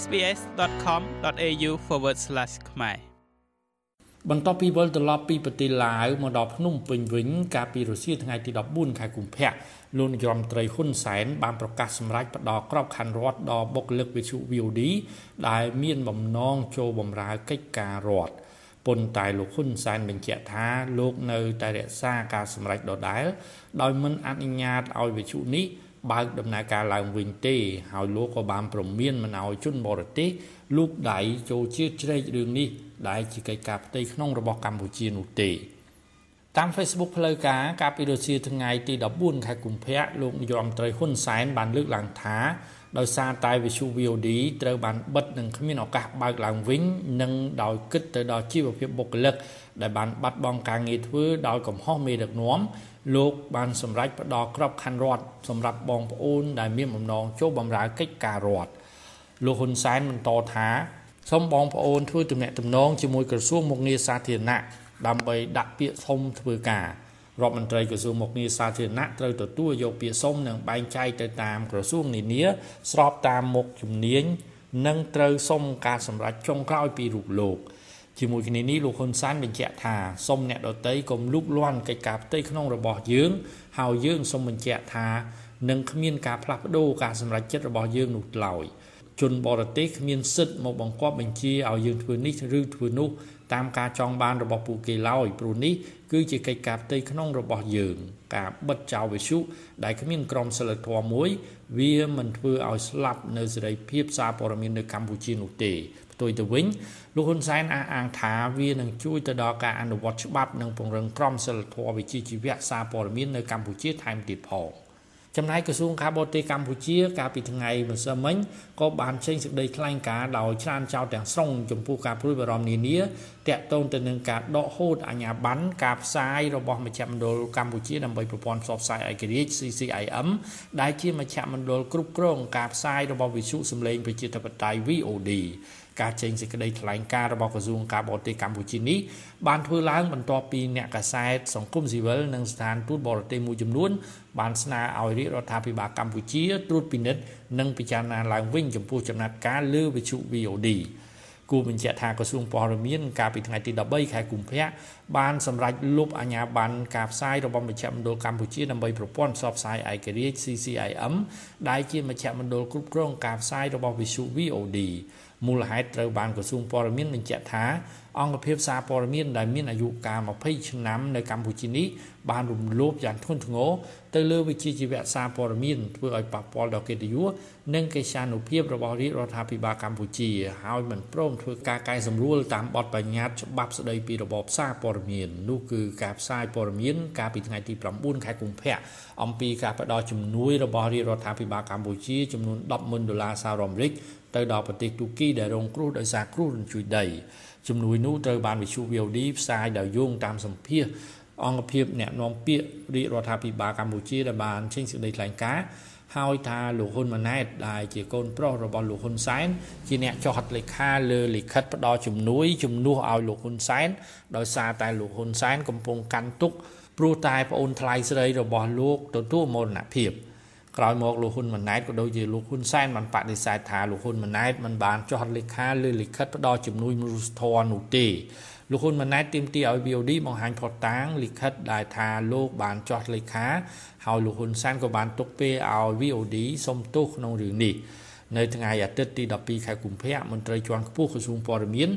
sbs.com.au/ ខ្មែរបន្ទាប់ពីវិលត្រឡប់ពីប្រទេសឡាវមកដល់ភ្នំពេញវិញកាលពីរសៀលថ្ងៃទី14ខែកុម្ភៈលោកនាយរដ្ឋមន្ត្រីហ៊ុនសែនបានប្រកាសសម្រេចផ្ដល់ក្របខ័ណ្ឌរដ្ឋដល់បុគ្គលិកវិទ្យុ VOD ដែលមានបំណងចូលបម្រើកិច្ចការរដ្ឋប៉ុន្តែលោកហ៊ុនសែនបញ្ជាក់ថាលោកនៅតែរក្សាការសម្រេចដដែលដោយមិនអនុញ្ញាតឲ្យវិទ្យុនេះ បើកដំណើរការឡើងវិញទេហើយលោកក៏បានប្រមានមិនឲ្យជនបរទេសលូកដៃចូលជាជ្រែករឿងនេះដែលជាកិច្ចការផ្ទៃក្នុងរបស់កម្ពុជានោះទេតាម Facebook ផ្លូវការកាលពីរសៀលថ្ងៃទី14ខែកុម្ភៈលោកនាយរដ្ឋមន្ត្រីហ៊ុនសែនបានលើកឡើងថាដោយសារតែវិទ្យុ VOD ត្រូវបានបិទនិងគ្មានឱកាសបើកឡើងវិញនិងដោយគិតទៅដល់ជីវភាពបុគ្គលិកដែលបានបាត់បង់ការងារធ្វើដោយកំហុសមេដឹកនាំ លោកបានសម្រេចផ្ដល់ក្របខ័ណ្ឌរដ្ឋសម្រាប់បងប្អូនដែលមានបំណងចូលបម្រើកិច្ចការរដ្ឋលោកហ៊ុនសែនបន្តថាសូមបងប្អូនធ្វើទំនាក់ទំនងជាមួយក្រសួងមុខងារសាធារណៈដើម្បីដាក់ពាក្យសុំធ្វើការរដ្ឋមន្ត្រីក្រសួងមុខងារសាធារណៈត្រូវទទួលយកពាក្យសុំនិងបែងចែកទៅតាមក្រសួងនានាស្របតាមមុខជំនាញនិងត្រូវសុំការសម្រេចចុងក្រោយពីរូបលោក ជាមួយគ្នានេះលោកហ៊ុនសែនបញ្ជាក់ថាសុំអ្នកដតីកុំលូកលាន់កិច្ចការផ្ទៃក្នុងរបស់យើងហើយយើងសូមបញ្ជាក់ថានឹងគ្មានការផ្លាស់ប្ដូរការសម្រេចចិត្តរបស់យើងនោះឡើយជនបរទេសគ្មានសិទ្ធិមកបង្គាប់បញ្ជាឲ្យយើងធ្វើនេះឬធ្វើនោះ តាមការចង់បានរបស់ពួកគេឡើយព្រោះនេះគឺជាកិច្ចការផ្ទៃក្នុងរបស់យើង ការបិទចោលវិសុដែលគ្មានក្រមសីលធម៌មួយ វាមិនធ្វើឲ្យស្លាប់នៅសេរីភាពសារព័ត៌មាននៅកម្ពុជានោះទេផ្ទុយទៅវិញលោកហ៊ុនសែនអះអាងថាវានឹងជួយទៅដល់ការអនុវត្តច្បាប់និងពង្រឹងក្រមសីលធម៌វិជ្ជាជីវៈសារព័ត៌មាននៅកម្ពុជាថែមទៀតផង។ ចំណែកក្រសួងការបរទេសកម្ពុជា កាលពីថ្ងៃម្សិលមិញក៏បានចេញសេចក្តីថ្លែងការណ៍ដោយច្រានចោលទាំងស្រុងចំពោះការព្រួយបារម្ភនានាតាក់ទងទៅនឹងការដកហូតអាជ្ញាប័ណ្ណការផ្សាយរបស់មជ្ឈមណ្ឌលកម្ពុជាដើម្បីប្រព័ន្ធផ្សព្វផ្សាយឯករាជ្យ CCIM ដែលជាមជ្ឈមណ្ឌលគ្រប់គ្រងការផ្សាយរបស់វិទ្យុសម្លេងប្រជាធិបតេយ្យ VOD ការចេញសេចក្តីថ្លែងការណ៍របស់ក្រសួងការបរទេសកម្ពុជានេះបានធ្វើឡើងបន្ទាប់ពីអ្នកកាសែតសង្គមស៊ីវិលនិងស្ថានទូតបរទេសមួយចំនួនបានស្នើឲ្យរាជរដ្ឋាភិបាលកម្ពុជាត្រួតពិនិត្យនិងពិចារណាឡើងវិញចំពោះចំណាត់ការលើវិទ្យុ VOD គូបញ្ជាក់ថាក្រសួងព័ត៌មានកាលពីថ្ងៃទី13ខែកុម្ភៈបានសម្រេចលុបអាជ្ញាប័ណ្ណការផ្សាយរបស់មជ្ឈមណ្ឌលកម្ពុជាដើម្បីប្រព័ន្ធផ្សព្វផ្សាយឯករាជ្យ CCIM ដែលជាមជ្ឈមណ្ឌលគ្រប់គ្រងការផ្សាយរបស់វិទ្យុ VOD មូលហេតុត្រូវបានក្រសួងព័ត៌មានបញ្ជាក់ថាអង្គភាពសារព័ត៌មានដែលមានអាយុកាល20ឆ្នាំនៅកម្ពុជានេះបានរំលោភយ៉ាងធ្ងន់ធ្ងរទៅលើវិជ្ជាជីវៈសារព័ត៌មានធ្វើឲ្យប៉ះពាល់ដល់កិត្តិយសនិងកិត្យានុភាពរបស់រាជរដ្ឋាភិបាលកម្ពុជាហើយមិនព្រមធ្វើការកែសម្រួលតាមបទបញ្ញត្តិច្បាប់ស្តីពីរបបសារព័ត៌មាននោះគឺការផ្សាយព័ត៌មានកាលពីថ្ងៃទី9ខែកុម្ភៈអំពីការផ្តល់ជំនួយរបស់រាជរដ្ឋាភិបាលកម្ពុជាចំនួន10,000ដុល្លារសហរដ្ឋអាមេរិក ទៅដល់ប្រទេសទូគីដែលរងគ្រោះដោយសារគ្រោះរញ្ជួយដីជំនួយនោះត្រូវបានវិទ្យុ VOD ផ្សាយដោយយោងតាមសម្ភារអង្គភាពអ្នកនាំពាក្យរាជរដ្ឋាភិបាលកម្ពុជាដែលបានចេញសេចក្តីថ្លែងការណ៍ហើយថាលោកហ៊ុនម៉ាណែតដែលជាកូនប្រុសរបស់លោកហ៊ុនសែនជាអ្នកចុះហត្ថលេខាលើលិខិតផ្ដល់ជំនួយជំនួសឲ្យលោកហ៊ុនសែនដោយសារតែលោកហ៊ុនសែនកំពុងកាន់ទុកព្រោះតែប្អូនថ្លៃស្រីរបស់លោកទទួលមរណភាព។ ក្រោយមកលោកហ៊ុនម៉ាណែតក៏ដូចជាលោកហ៊ុនសែនបានបដិសេធថាលោកហ៊ុនម៉ាណែតមិនបានចុះហត្ថលេខាលើលិខិតផ្ដល់ជំនួយមនុស្សធម៌នោះទេលោកហ៊ុនម៉ាណែតទាមទារឲ្យ VOD បង្ហាញផុសតាងលិខិតដែលថាលោកបានចុះលេខាហើយលោកហ៊ុនសែនក៏បានទុកពេលឲ្យ VOD សុំទោសក្នុងរឿងនេះ នៅថ្ងៃអាទិត្យទី12ខែកុម្ភៈមន្ត្រីជាន់ខ្ពស់ក្រសួងព័ត៌មាន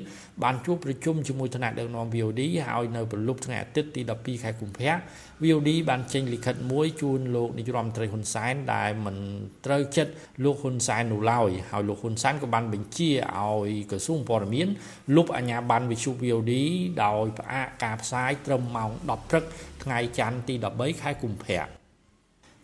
បានជួបប្រជុំជាមួយថ្នាក់ដឹកនាំ VOD ហើយនៅព្រលប់ថ្ងៃអាទិត្យទី12ខែកុម្ភៈ VOD បានចេញលិខិតមួយជូនលោកនាយរដ្ឋមន្ត្រីហ៊ុនសែនដែលមិនត្រូវចិត្តលោកហ៊ុនសែននោះឡើយហើយលោកហ៊ុនសែនក៏បានបញ្ជាឲ្យក្រសួងព័ត៌មានលុបអាជ្ញាប័ណ្ណវិទ្យុ VOD ដោយផ្អាកការផ្សាយត្រឹមម៉ោង10ព្រឹកថ្ងៃច័ន្ទទី13ខែកុម្ភៈ